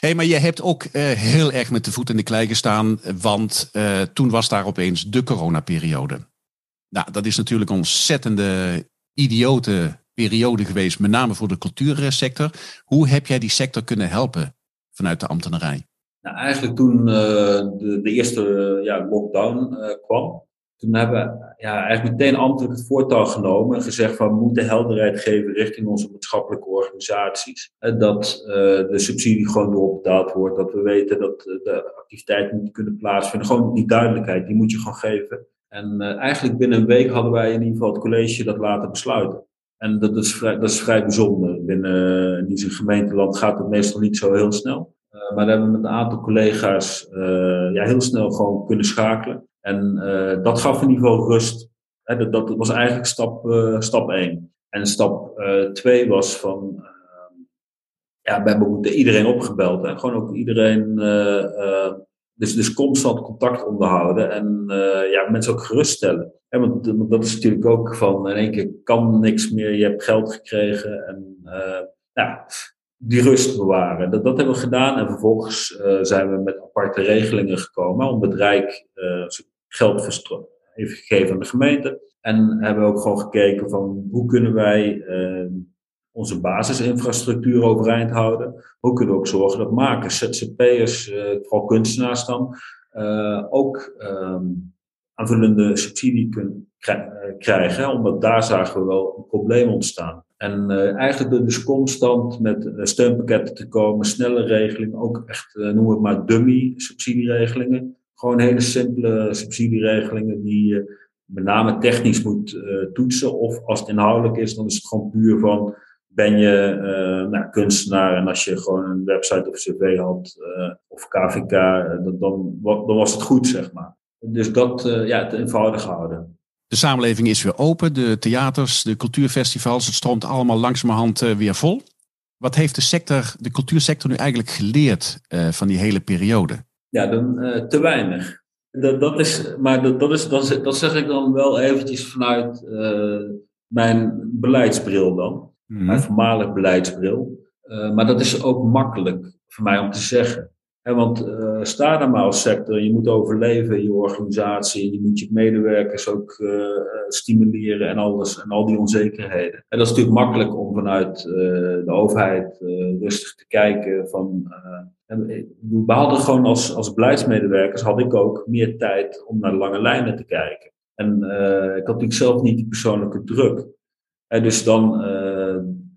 Hey, maar je hebt ook uh, heel erg met de voet in de klei gestaan, want uh, toen was daar opeens de coronaperiode. Nou, dat is natuurlijk een ontzettende idiote periode geweest, met name voor de cultuursector. Hoe heb jij die sector kunnen helpen vanuit de ambtenarij? Nou, eigenlijk toen uh, de, de, eerste ja, lockdown kwam, toen hebben ja, eigenlijk meteen ambtelijk het voortouw genomen en gezegd van we moeten helderheid geven richting onze maatschappelijke organisaties. Dat uh, de subsidie gewoon doorbetaald wordt, dat we weten dat de activiteiten niet kunnen plaatsvinden. Gewoon die duidelijkheid, die moet je gewoon geven. En uh, eigenlijk binnen een week hadden wij in ieder geval het college dat laten besluiten. En dat is vrij, dat is vrij bijzonder. Binnen in die gemeenteland gaat het meestal niet zo heel snel. maar daar hebben we met een aantal collega's ja, heel snel gewoon kunnen schakelen. En dat gaf ieder geval rust. dat, dat was eigenlijk stap, stap 1. En stap 2 was van ja, we hebben iedereen opgebeld. Hè? Gewoon ook iedereen, uh, dus, dus constant contact onderhouden en uh, ja, mensen ook geruststellen. Want, want, dat is natuurlijk ook van in één keer kan niks meer, je hebt geld gekregen en ja, die rust bewaren. Dat, dat hebben we gedaan en vervolgens zijn we met aparte regelingen gekomen om het Rijk geld even gegeven aan de gemeente. En hebben we ook gewoon gekeken van hoe kunnen wij onze basisinfrastructuur overeind houden. Hoe kunnen we ook zorgen dat makers, ZZP'ers, uh, vooral kunstenaars dan, uh, ook um, aanvullende subsidie kunnen eh, krijgen. Omdat daar zagen we wel een probleem ontstaan. En eigenlijk dus constant met steunpakketten te komen, snelle regelingen, ook echt, noemen we het maar dummy subsidieregelingen. Gewoon hele simpele subsidieregelingen die je met name technisch moet toetsen. Of als het inhoudelijk is, dan is het gewoon puur van ben je uh, nou, kunstenaar en als je gewoon een website of cv had uh, of KVK, uh, eh, dan, dan, was het goed, zeg maar. Dus dat, ja, het eenvoudig houden. De samenleving is weer open, de theaters, de cultuurfestivals, het stroomt allemaal langzamerhand weer vol. Wat heeft de sector, de cultuursector nu eigenlijk geleerd van die hele periode? Ja, dan, te weinig. Dat, dat is, maar dat, dat, is, dat, dat zeg ik dan wel eventjes vanuit mijn beleidsbril dan. Mhm. Mijn voormalig beleidsbril. Uh, maar dat is ook makkelijk voor mij om te zeggen. Want uh, sta daar maar als sector, je moet overleven in je organisatie, je moet je medewerkers ook uh, stimuleren en alles en al die onzekerheden. En dat is natuurlijk makkelijk om vanuit de overheid rustig te kijken van. we hadden gewoon als, als beleidsmedewerkers had ik ook meer tijd om naar lange lijnen te kijken. En ik had natuurlijk zelf niet die persoonlijke druk. En dus dan,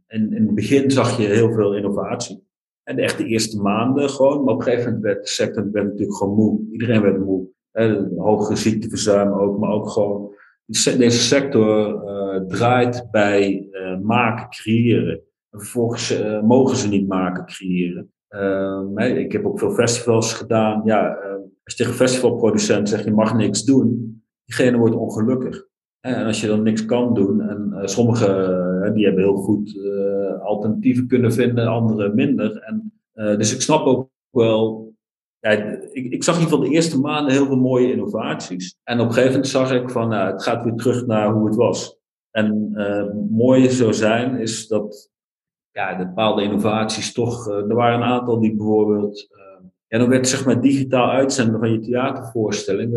in, in het begin zag je heel veel innovatie. En echt de eerste maanden gewoon. Maar op een gegeven moment werd de sector werd natuurlijk gewoon moe. Iedereen werd moe. Hoge ziekteverzuim ook, maar ook gewoon. Deze sector uh, draait bij uh, maken, creëren. En vervolgens uh, mogen ze niet maken, creëren. Uh, ik heb ook veel festivals gedaan. Ja, als je tegen een festivalproducent zegt je mag niks doen, diegene wordt ongelukkig. En als je dan niks kan doen, en uh, die hebben heel goed uh, alternatieven kunnen vinden, anderen minder. En, uh, dus ik snap ook wel, ik, ik zag in ieder geval de eerste maanden heel veel mooie innovaties. En op een gegeven moment zag ik van, nou, het gaat weer terug naar hoe het was. En mooi zou zijn, is dat ja, de bepaalde innovaties toch, er waren een aantal die bijvoorbeeld, ja, dan werd zeg maar digitaal uitzenden van je theatervoorstelling,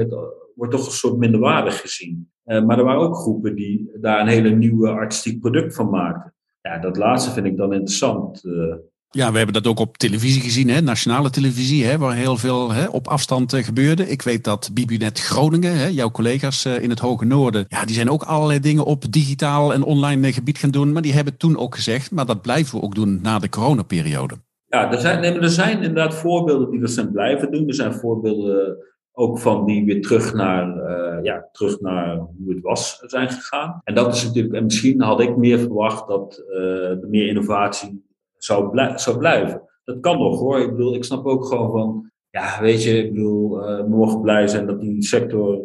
wordt toch een soort minderwaardig gezien. Uh, maar er waren ook groepen die daar een hele nieuwe artistiek product van maakten. Ja, dat laatste vind ik dan interessant. Uh, ja, we hebben dat ook op televisie gezien, hè? nationale televisie, hè? waar heel veel hè, op afstand uh, gebeurde. Ik weet dat Bibunet Groningen, hè, jouw collega's uh, in het Hoge Noorden, ja, die zijn ook allerlei dingen op digitaal en online gebied gaan doen. Maar die hebben toen ook gezegd, maar dat blijven we ook doen na de coronaperiode. Ja, er zijn, nee, er zijn inderdaad voorbeelden die dat zijn blijven doen. Er zijn voorbeelden ook van die weer terug naar, uh, ja, terug naar hoe het was zijn gegaan. En dat is natuurlijk, en misschien had ik meer verwacht dat uh, er meer innovatie zou, blij, zou blijven. Dat kan nog hoor. Ik bedoel, ik snap ook gewoon van, ja, weet je, ik bedoel, we mogen blij zijn dat die sector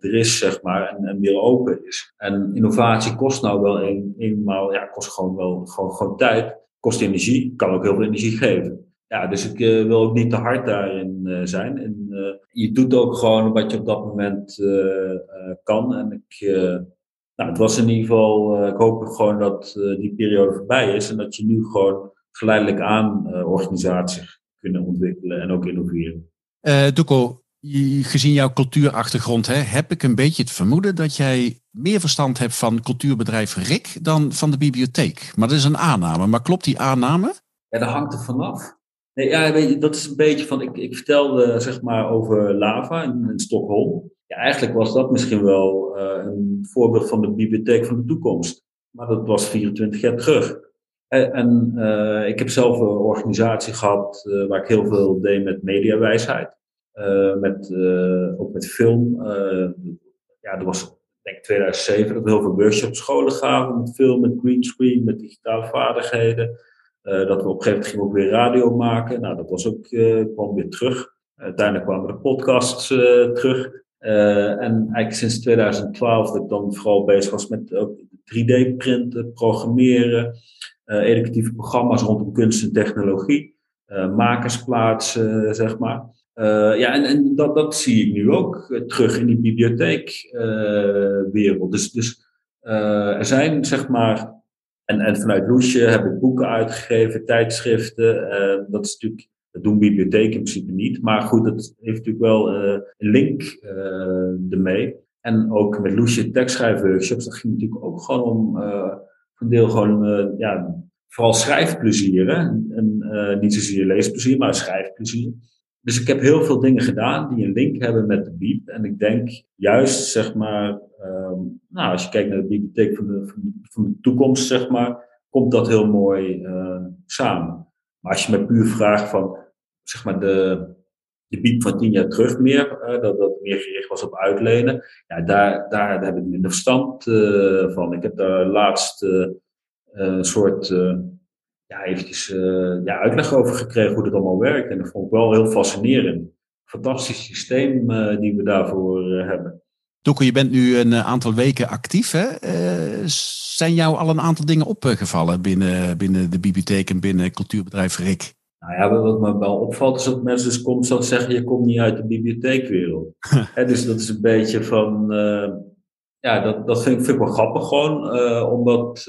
er is, zeg maar, en, en weer open is. En innovatie kost nou wel een, eenmaal, ja, kost gewoon wel gewoon, gewoon tijd, kost energie, kan ook heel veel energie geven. Ja, dus ik wil ook niet te hard daarin zijn. En je doet ook gewoon wat je op dat moment kan. En ik, nou, het was in ieder geval, ik hoop gewoon dat die periode voorbij is. En dat je nu gewoon geleidelijk aan organisaties kunnen ontwikkelen en ook innoveren. Uh, Duco, gezien jouw cultuurachtergrond hè, heb ik een beetje het vermoeden dat jij meer verstand hebt van cultuurbedrijf RIK dan van de bibliotheek. Maar dat is een aanname. Maar klopt die aanname? Ja, dat hangt er vanaf. Ja, dat is een beetje van, ik, ik vertelde zeg maar over lava in, Stockholm. Ja, eigenlijk was dat misschien wel uh, een voorbeeld van de bibliotheek van de toekomst. Maar dat was 24 jaar terug. En, uh, ik heb zelf een organisatie gehad uh, waar ik heel veel deed met mediawijsheid. met, ook met film. ja, dat was denk ik 2007 dat heel veel workshops scholen gaven met film, met greenscreen, met digitale vaardigheden. Dat we op een gegeven moment gingen ook weer radio maken. Nou, dat was ook, kwam weer terug. uiteindelijk kwamen de podcasts terug. en eigenlijk sinds 2012 dat ik dan vooral bezig was met 3D-printen, programmeren, educatieve programma's rondom kunst en technologie, makersplaatsen, zeg maar. Ja, en, en dat, dat zie ik nu ook terug in die bibliotheekwereld. Dus dus er zijn, zeg maar, en, en vanuit Loesje heb ik boeken uitgegeven, tijdschriften. dat is natuurlijk, dat doen bibliotheken in principe niet. Maar goed, dat heeft natuurlijk wel een link ermee. En ook met Loesje tekstschrijfworkshops, dat ging natuurlijk ook gewoon om een deel gewoon, ja, vooral schrijfplezier. En, niet zozeer leesplezier, maar schrijfplezier. Dus ik heb heel veel dingen gedaan die een link hebben met de bieb. En ik denk juist, zeg maar, um, nou, als je kijkt naar de bibliotheek van de, van de, toekomst, zeg maar, komt dat heel mooi uh, samen. Maar als je me puur vraagt van, zeg maar, de, de van tien jaar terug meer, uh, dat dat meer gericht was op uitlenen, ja, daar, daar, heb ik minder verstand uh, van. Ik heb daar laatst een soort ja, eventjes ja, uitleg over gekregen hoe dat allemaal werkt. En dat vond ik wel heel fascinerend. Fantastisch systeem uh, die we daarvoor hebben. Doeke, je bent nu een aantal weken actief. Hè? zijn jou al een aantal dingen opgevallen binnen, binnen de bibliotheek en binnen cultuurbedrijf Rick? Nou ja, wat me wel opvalt is dat mensen dus constant zeggen, je komt niet uit de bibliotheekwereld. He, dus dat is een beetje van, ja, dat, dat vind, ik, vind ik wel grappig gewoon, omdat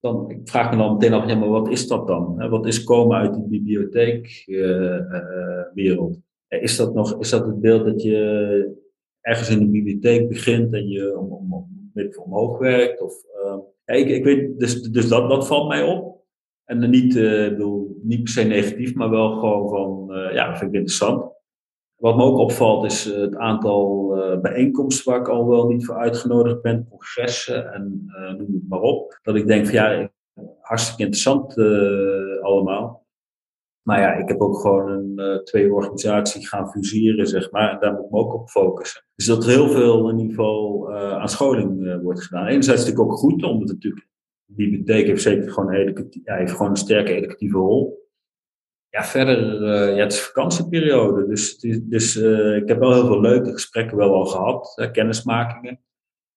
dan, ik vraag me dan meteen af, ja, maar wat is dat dan? Wat is komen uit die bibliotheekwereld? Is dat nog, is dat het beeld dat je ergens in de bibliotheek begint en je om, om, om, omhoog werkt? Of, uh, ja, ik, ik weet, dus, dus dat, dat valt mij op. En niet, bedoel, niet per se negatief, maar wel gewoon van, ja, dat vind ik interessant. Wat me ook opvalt is eh, het aantal uh, bijeenkomsten waar ik al wel niet voor uitgenodigd ben, congressen en uh, noem het maar op. Dat ik denk van ja, hartstikke interessant uh, allemaal. Maar ja, ik heb ook gewoon een, twee organisaties gaan fuseren, zeg maar. Daar moet ik me ook op focussen. Dus dat er heel veel ieder geval aan scholing wordt gedaan. Enerzijds is het natuurlijk ook goed, omdat het natuurlijk, de bibliotheek heeft zeker gewoon een, gewoon een sterke educatieve rol ja, verder, ja, het is vakantieperiode. Dus, dus ik heb wel heel veel leuke gesprekken wel al gehad, kennismakingen.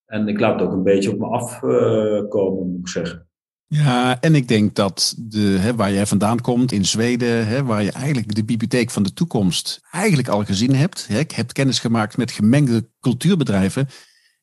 En ik laat het ook een beetje op me afkomen, moet ik zeggen. Ja, en ik denk dat de, hè, waar jij vandaan komt, in Zweden, hè, waar je eigenlijk de bibliotheek van de toekomst eigenlijk al gezien hebt. Hè, hebt kennis gemaakt met gemengde cultuurbedrijven.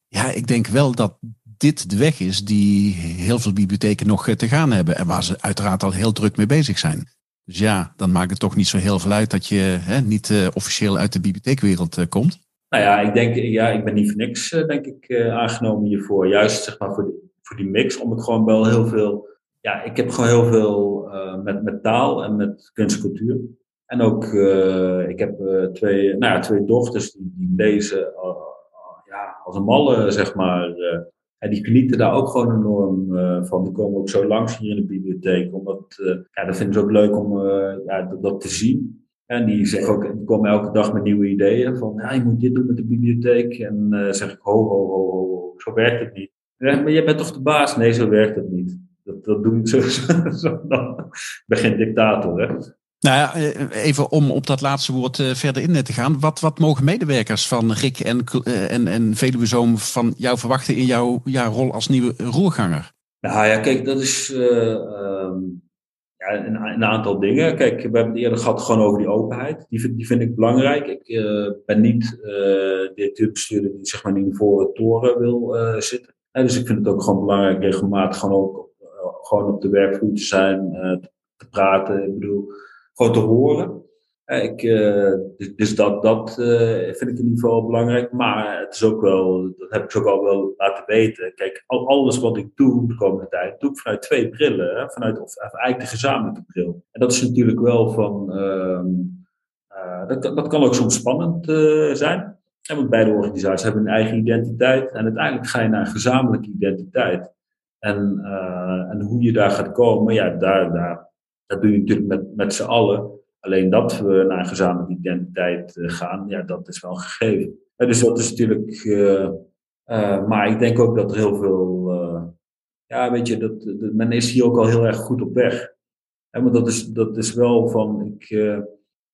Ja, ik denk wel dat dit de weg is die heel veel bibliotheken nog te gaan hebben. En waar ze uiteraard al heel druk mee bezig zijn. Dus ja, dan maakt het toch niet zo heel veel uit dat je hè, niet uh, officieel uit de bibliotheekwereld uh, komt. Nou ja, ik denk, ja, ik ben niet voor niks, denk ik, aangenomen hiervoor. Juist zeg maar voor, de, voor die mix, omdat ik gewoon wel heel veel, ja, ik heb gewoon heel veel met, met taal en met kunst en cultuur. En ook, ik heb twee, nou ja, twee dochters die, die lezen ja, als een malle, zeg maar. En die genieten daar ook gewoon enorm van. Die komen ook zo langs hier in de bibliotheek. Omdat, ja, dat vinden ze ook leuk om ja, dat, te zien. En die, zeggen ook, die komen elke dag met nieuwe ideeën. Van, ja, je moet dit doen met de bibliotheek. En zeg ik, ho, ho, ho, ho, zo werkt het niet. Ja, maar jij bent toch de baas? Nee, zo werkt het niet. Dat, dat doen ik zo, zo, dan. Ik ben geen dictator, hè. Nou ja, eh, even om op dat laatste woord eh, verder in te gaan. Wat, wat mogen medewerkers van Rick en, eh, en, en Veluwezoom van jou verwachten in jouw, rol als nieuwe roerganger? Nou ja, kijk, dat is uh, ja, een, een, aantal dingen. Kijk, we hebben het eerder gehad gewoon over die openheid. Die vind, die vind ik belangrijk. Ik uh, ben niet uh, directeur-bestuurder die zeg maar in voor het toren wil zitten. Dus ik vind het ook gewoon belangrijk regelmatig gewoon ook gewoon op de werkvloer te zijn, te praten. Ik bedoel, gewoon te horen. ik, uh, dus dat, dat vind ik in ieder geval belangrijk. Maar het is ook wel, dat heb ik ook al wel laten weten. Kijk, al, alles wat ik doe de komende tijd, doe ik vanuit twee brillen. Vanuit, of, eigenlijk de gezamenlijke bril. En dat is natuurlijk wel van. Uh, dat, dat kan ook soms spannend zijn. Want beide organisaties hebben een eigen identiteit. En uiteindelijk ga je naar een gezamenlijke identiteit. En, en hoe je daar gaat komen, ja, daar, daar dat doe je natuurlijk met, met z'n allen. Alleen dat we naar een gezamenlijke identiteit eh, gaan, ja, dat is wel gegeven. dus dat is natuurlijk. Uh, maar ik denk ook dat er heel veel. ja, weet je, dat, dat, men is hier ook al heel erg goed op weg. En want dat is, dat is wel van, ik,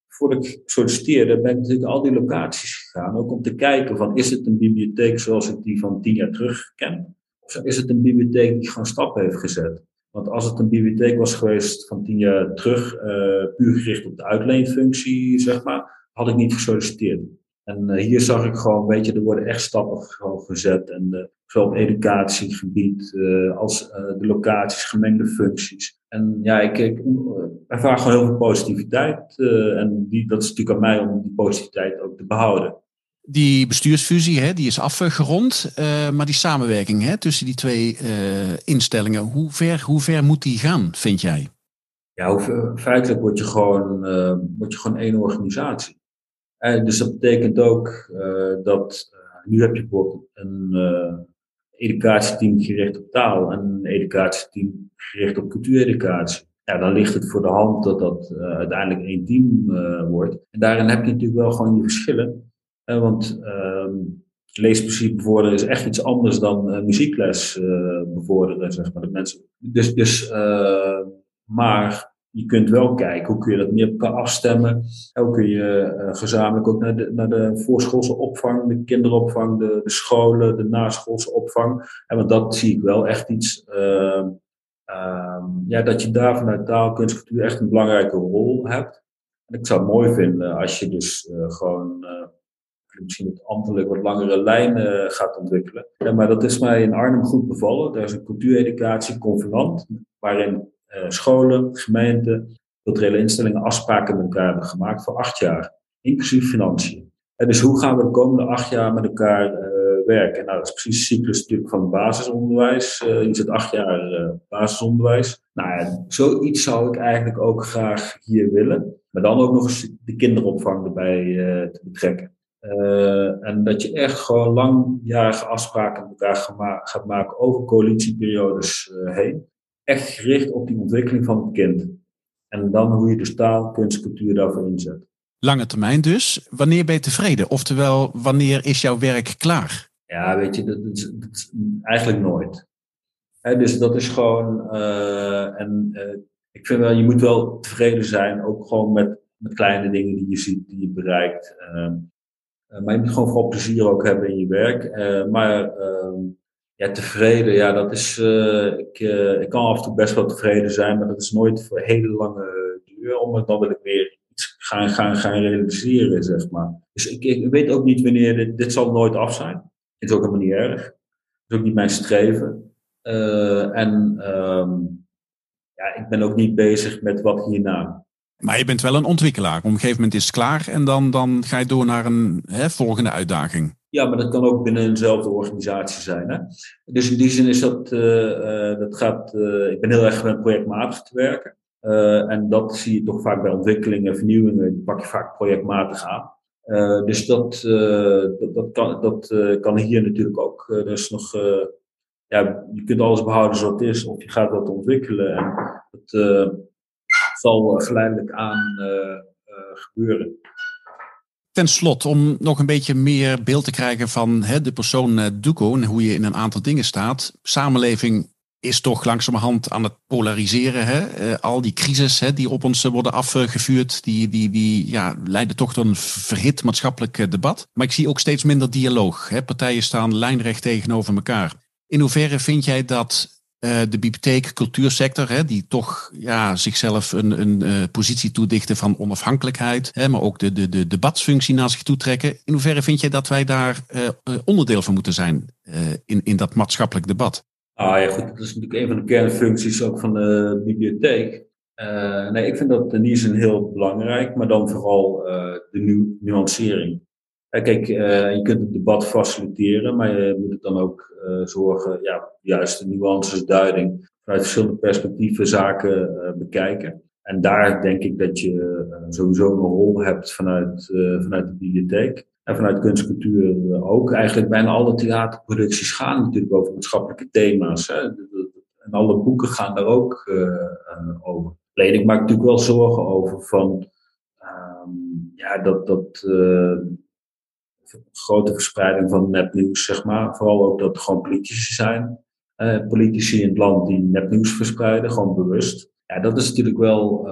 voordat ik solliciteerde, ben ik natuurlijk al die locaties Ook om te kijken van, is het een bibliotheek zoals ik die van tien jaar terug ken? Of is het een bibliotheek die gewoon stappen heeft gezet? Want als het een bibliotheek was geweest van tien jaar terug, uh, puur gericht op de uitleenfunctie, zeg maar, had ik niet gesolliciteerd. En uh, hier zag ik gewoon, weet je, er worden echt stappen gezet. En uh, zowel op educatiegebied als de locaties, gemengde functies. En ja, ik, ik ervaar gewoon heel veel positiviteit. en die, dat is natuurlijk aan mij om die positiviteit ook te behouden. Die bestuursfusie hè, die is afgerond, uh, maar die samenwerking hè, tussen die twee uh, instellingen, hoe ver, hoe ver moet die gaan, vind jij? Ja, feitelijk word je gewoon, uh, je gewoon één organisatie. En dus dat betekent ook dat nu heb je bijvoorbeeld een educatieteam gericht op taal en een educatieteam gericht op cultuureducatie. Ja, dan ligt het voor de hand dat dat uiteindelijk één team wordt. En daarin heb je natuurlijk wel gewoon je verschillen. Want uh, leesplezier bevorderen is echt iets anders dan uh, muziekles uh, bevorderen, zeg maar. Mensen. Dus, dus maar je kunt wel kijken hoe kun je dat meer op elkaar afstemmen. Hoe kun je gezamenlijk ook naar de, naar de voorschoolse opvang, de kinderopvang, de, de scholen, de naschoolse opvang. En want dat zie ik wel echt iets. Ehm, ehm, ja, dat je daar vanuit taal, kunst, cultuur echt een belangrijke rol hebt. En ik zou het mooi vinden als je dus gewoon misschien het ambtelijk wat langere lijnen gaat ontwikkelen. Ja, maar dat is mij in Arnhem goed bevallen. Daar is een cultuureducatie convenant, waarin uh, scholen, gemeenten, culturele instellingen afspraken met elkaar hebben gemaakt voor acht jaar, inclusief financiën. En dus hoe gaan we de komende acht jaar met elkaar uh, werken? Nou, dat is precies de cyclus natuurlijk van basisonderwijs. Uh, je zit acht jaar basisonderwijs. Nou ja, zoiets zou ik eigenlijk ook graag hier willen. Maar dan ook nog eens de kinderopvang erbij te betrekken. Uh, en dat je echt gewoon langjarige afspraken met elkaar gaat maken over coalitieperiodes uh, heen. Echt gericht op die ontwikkeling van het kind. En dan hoe je de taal, kunst, cultuur daarvoor inzet. Lange termijn dus. Wanneer ben je tevreden? Oftewel, wanneer is jouw werk klaar? Ja, weet je, dat is, dat is eigenlijk nooit. He, dus dat is gewoon. Uh, en ik vind wel, je moet wel tevreden zijn, ook gewoon met, met kleine dingen die je ziet, die je bereikt. Ehm, eh, maar je moet gewoon vooral plezier ook hebben in je werk. Eh, maar ehm, ja, tevreden, ja, dat is. Eh, ik, ik kan af en toe best wel tevreden zijn, maar dat is nooit voor hele lange duur. Omdat dan wil ik weer iets gaan, gaan, gaan realiseren, zeg maar. Dus ik, weet ook niet wanneer dit, zal nooit af zijn. Het is ook helemaal niet erg. Het is ook niet mijn streven. en um, ja, ik ben ook niet bezig met wat hierna. Maar je bent wel een ontwikkelaar. Op een gegeven moment is het klaar en dan, dan ga je door naar een hè, volgende uitdaging. Ja, maar dat kan ook binnen eenzelfde organisatie zijn. Hè? Dus in die zin is dat, uh, dat gaat, uh, ik ben heel erg met projectmatig te werken. En dat zie je toch vaak bij ontwikkelingen en vernieuwingen, die pak je vaak projectmatig aan. dus dat, dat, dat, kan, dat kan hier natuurlijk ook. dus nog, ja, je kunt alles behouden zoals het is, of je gaat wat ontwikkelen. En dat, zal eh, geleidelijk aan eh, eh, gebeuren. Ten slotte, om nog een beetje meer beeld te krijgen van hè, de persoon uh, Duco en hoe je in een aantal dingen staat. Samenleving is toch langzamerhand aan het polariseren. Hè? al die crisis hè, die op ons worden afgevuurd, die, die, die ja, leiden toch tot een verhit maatschappelijk debat. Maar ik zie ook steeds minder dialoog. Hè? Partijen staan lijnrecht tegenover elkaar. In hoeverre vind jij dat uh, de bibliotheek, cultuursector, hè, die toch ja, zichzelf een, een uh, positie toedichten van onafhankelijkheid, hè, maar ook de, de, de debatsfunctie naar zich toe trekken. In hoeverre vind jij dat wij daar uh, onderdeel van moeten zijn in, in dat maatschappelijk debat? Ah ja, goed, dat is natuurlijk een van de kernfuncties ook van de bibliotheek. nee, ik vind dat die zin heel belangrijk, maar dan vooral de nu nuancering. Kijk, je kunt het debat faciliteren, maar je moet het dan ook uh, zorgen, ja, juist de nuances, duiding, vanuit verschillende perspectieven zaken uh, bekijken. En daar denk ik dat je sowieso een rol hebt vanuit, vanuit de bibliotheek. En vanuit kunstcultuur ook. Eigenlijk bijna alle theaterproducties gaan natuurlijk over maatschappelijke thema's. Hè. En alle boeken gaan daar ook over. Alleen ik maak natuurlijk wel zorgen over van um, ja, dat, dat grote verspreiding van nepnieuws, zeg maar. Vooral ook dat er gewoon politici zijn. Uh, politici in het land die nepnieuws verspreiden, gewoon bewust. Ja, dat is natuurlijk wel,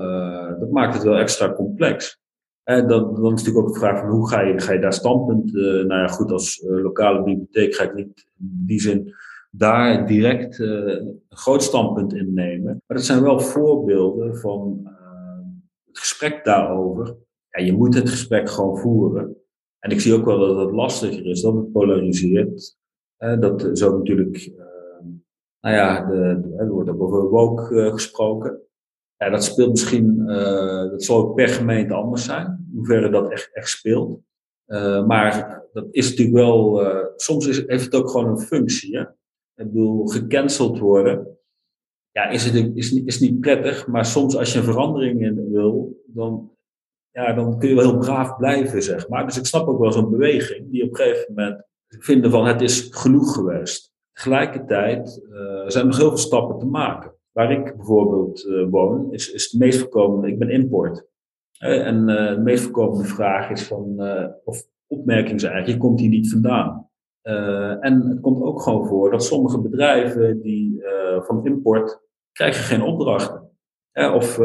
dat maakt het wel extra complex. En dan, dan is natuurlijk ook de vraag van hoe ga je, ga je daar standpunt, nou ja goed, als lokale bibliotheek ga ik niet in die zin daar direct een groot standpunt in nemen. Maar dat zijn wel voorbeelden van het gesprek daarover. Ja, je moet het gesprek gewoon voeren. En ik zie ook wel dat het lastiger is, dat het polariseert. dat ook natuurlijk, uh, nou ja, de, er wordt ook over woke uh, gesproken. Ja, dat speelt misschien, uh, dat zal ook per gemeente anders zijn, hoeverre dat echt, echt speelt. Uh, maar dat is natuurlijk wel, soms is, heeft het ook gewoon een functie. Hè? Ik bedoel, gecanceld worden, ja, is, het, is, is niet prettig, maar soms als je een verandering in wil, dan ja, dan kun je wel heel braaf blijven, zeg maar. Dus ik snap ook wel zo'n beweging die op een gegeven moment vinden van het is genoeg geweest. Tegelijkertijd uh, zijn er nog heel veel stappen te maken. Waar ik bijvoorbeeld uh, woon, is, is het meest voorkomende, ik ben import. Uh, en de meest voorkomende vraag is van, of opmerking is eigenlijk, je komt hier niet vandaan. en het komt ook gewoon voor dat sommige bedrijven die van import krijgen geen opdrachten. of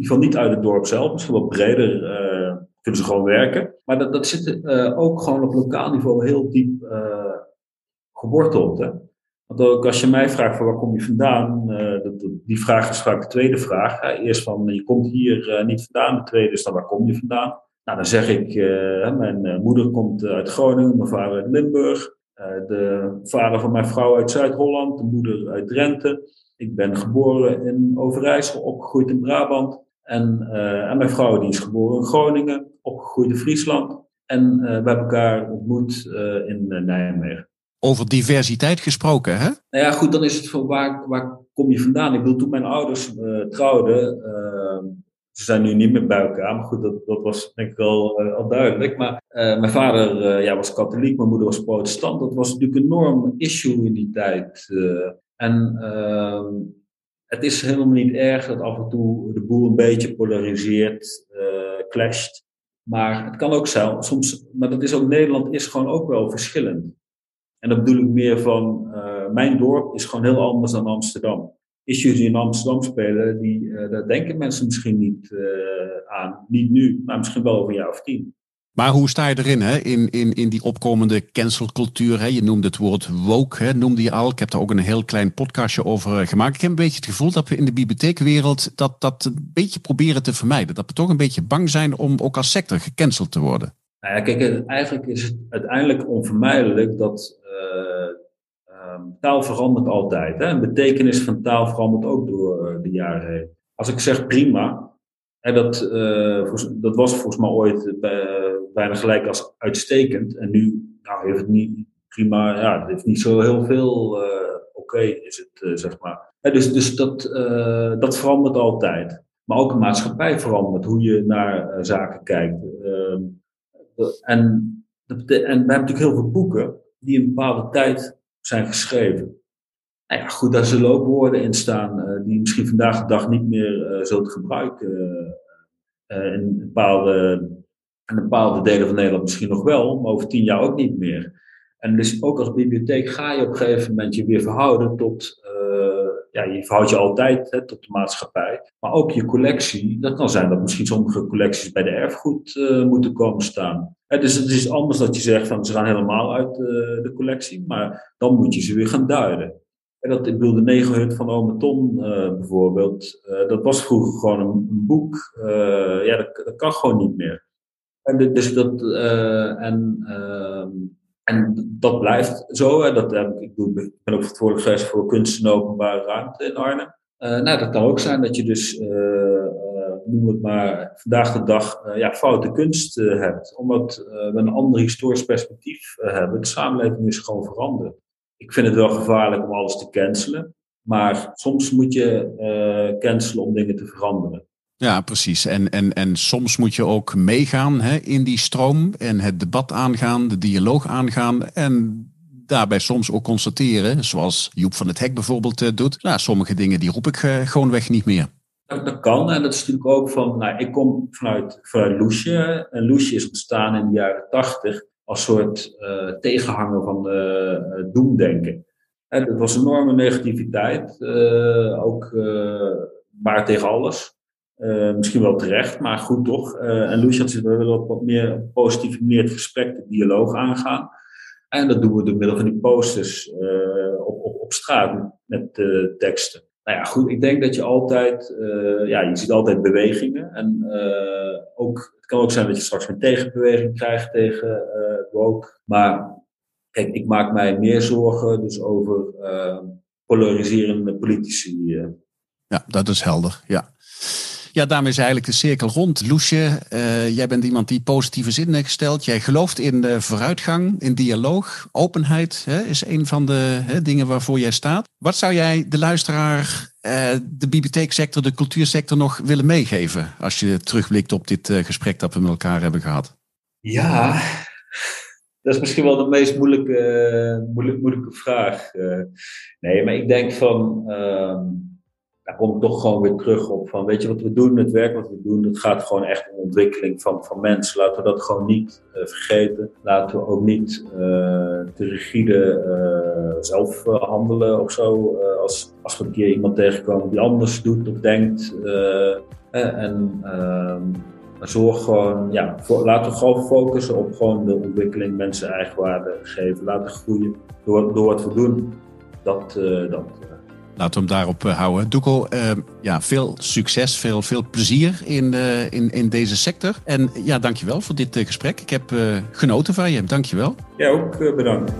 ieder geval niet uit het dorp zelf, misschien wel breder uh, kunnen ze gewoon werken. Maar dat, dat zit uh, ook gewoon op lokaal niveau heel diep uh, geworteld. Hè? Want ook als je mij vraagt van waar kom je vandaan, dat, die vraag is vaak de tweede vraag. Eerst van je komt hier niet vandaan, de tweede is dan waar kom je vandaan. Nou, dan zeg ik, mijn moeder komt uit Groningen, mijn vader uit Limburg. de vader van mijn vrouw uit Zuid-Holland, de moeder uit Drenthe. Ik ben geboren in Overijssel, opgegroeid in Brabant. En, uh, en mijn vrouw die is geboren in Groningen, opgegroeid in Friesland. En uh, we hebben elkaar ontmoet uh, in Nijmegen. Over diversiteit gesproken, hè? Nou ja, goed, dan is het van waar, waar kom je vandaan? Ik bedoel, toen mijn ouders trouwden, ehm, ze zijn nu niet meer bij elkaar, maar goed, dat, dat was denk ik wel al duidelijk. Maar mijn vader ja, was katholiek, mijn moeder was protestant. Dat was natuurlijk een enorm issue in die tijd. en ehm, het is helemaal niet erg dat af en toe de boel een beetje polariseert, uh, clasht. Maar het kan ook zijn, soms, maar dat is ook, Nederland is gewoon ook wel verschillend. En dat bedoel ik meer van, uh, mijn dorp is gewoon heel anders dan Amsterdam. Issues die in Amsterdam spelen, die, uh, daar denken mensen misschien niet aan. Niet nu, maar misschien wel over een jaar of tien. Maar hoe sta je erin, hè? In, in, in die opkomende cancelcultuur? Hè? Je noemde het woord woke, hè? noemde je al. Ik heb daar ook een heel klein podcastje over eh, gemaakt. Ik heb een beetje het gevoel dat we in de bibliotheekwereld dat, dat een beetje proberen te vermijden. Dat we toch een beetje bang zijn om ook als sector gecanceld te worden. Nou ja, kijk, eigenlijk is het uiteindelijk onvermijdelijk dat uh, taal verandert altijd. Hè? En betekenis van taal verandert ook door eh, de jaren heen. Als ik zeg prima, en dat, dat was volgens mij ooit bijna gelijk als uitstekend. En nu nou, heeft het niet prima, ja, het heeft niet zo heel veel uh, oké, is het, uh, zeg maar. Ja, dus dus dat, uh, dat verandert altijd. Maar ook de maatschappij verandert, hoe je naar zaken kijkt. Ehm, en, en we hebben natuurlijk heel veel boeken die een bepaalde tijd zijn geschreven. Nou ja, goed, daar zullen ook woorden in staan die misschien vandaag de dag niet meer zult gebruiken. in bepaalde en bepaalde delen van Nederland misschien nog wel, maar over tien jaar ook niet meer. En dus ook als bibliotheek ga je op een gegeven moment je weer verhouden tot, uh, ja, je verhoudt je altijd hè, tot de maatschappij. Maar ook je collectie, dat kan zijn dat misschien sommige collecties bij de erfgoed uh, moeten komen staan. dus het is anders dat je zegt van ze gaan helemaal uit uh, de collectie, maar dan moet je ze weer gaan duiden. En dat, ik bedoel, de negerhut van Ome Ton bijvoorbeeld, dat was vroeger gewoon een, boek. ja, dat kan gewoon niet meer. En dus dat, uh, en, uh, en dat blijft zo. Hè. Dat, ik, doe, ik ben ook verantwoordelijk geweest voor kunst en openbare ruimte in Arnhem. Uh, nou, dat kan ook zijn dat je dus, noem het maar, vandaag de dag ja, foute kunst hebt. Omdat we een ander historisch perspectief hebben. De samenleving is gewoon veranderd. Ik vind het wel gevaarlijk om alles te cancelen. Maar soms moet je cancelen om dingen te veranderen. Ja, precies. En, en, en soms moet je ook meegaan hè, in die stroom en het debat aangaan, de dialoog aangaan. En daarbij soms ook constateren, zoals Joep van het Hek bijvoorbeeld uh, doet. Nou, sommige dingen die roep ik uh, gewoonweg niet meer. Dat, kan en dat is natuurlijk ook van, nou, ik kom vanuit, vanuit Loesje. En Loesje is ontstaan in de jaren tachtig als soort uh, tegenhanger van de doemdenken. En dat was enorme negativiteit. ook maar tegen alles. Misschien wel terecht, maar goed toch. en Lucia zit we willen op wat meer positieve manier het gesprek, de dialoog aangaan. En dat doen we door middel van die posters op, op, op straat met teksten. Nou ja, goed, ik denk dat je altijd, ja, je ziet altijd bewegingen. En ook, het kan ook zijn dat je straks een tegenbeweging krijgt tegen woke. Maar kijk, ik maak mij meer zorgen dus over polariserende politici. Ja, dat is helder, ja. Ja, daarmee is eigenlijk de cirkel rond. Loesje, uh, jij bent iemand die positieve zinnen gesteld. Jij gelooft in de vooruitgang, in dialoog. Openheid hè, is een van de hè, dingen waarvoor jij staat. Wat zou jij de luisteraar, uh, de bibliotheeksector, de cultuursector nog willen meegeven? Als je terugblikt op dit uh, gesprek dat we met elkaar hebben gehad. Ja, dat is misschien wel de meest moeilijke, moeilijke, moeilijke vraag. nee, maar ik denk van. Kom ik toch gewoon weer terug op van, weet je wat we doen, het werk wat we doen, dat gaat gewoon echt om ontwikkeling van, van mensen. Laten we dat gewoon niet uh, vergeten. Laten we ook niet uh, te rigide uh, zelf handelen of zo. als, als we een keer iemand tegenkomen die anders doet of denkt. en ehm, zorg gewoon, ja, laten we gewoon focussen op gewoon de ontwikkeling, mensen eigenwaarde geven, laten groeien door, door wat we doen. Dat, dat Laten we hem daarop eh, houden. Doeko, uh, ja, veel succes, veel, veel plezier in, uh, in, in deze sector. En ja, dankjewel voor dit uh, gesprek. Ik heb genoten van je. Dankjewel. Ja, ook bedankt.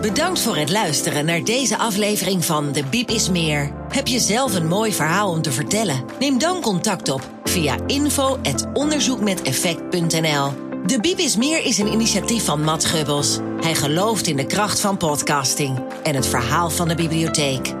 Bedankt voor het luisteren naar deze aflevering van De Biep is Meer. Heb je zelf een mooi verhaal om te vertellen? Neem dan contact op via info.onderzoekmeteffect.nl De Biep is Meer is een initiatief van Matt Gubbels. Hij gelooft in de kracht van podcasting en het verhaal van de bibliotheek.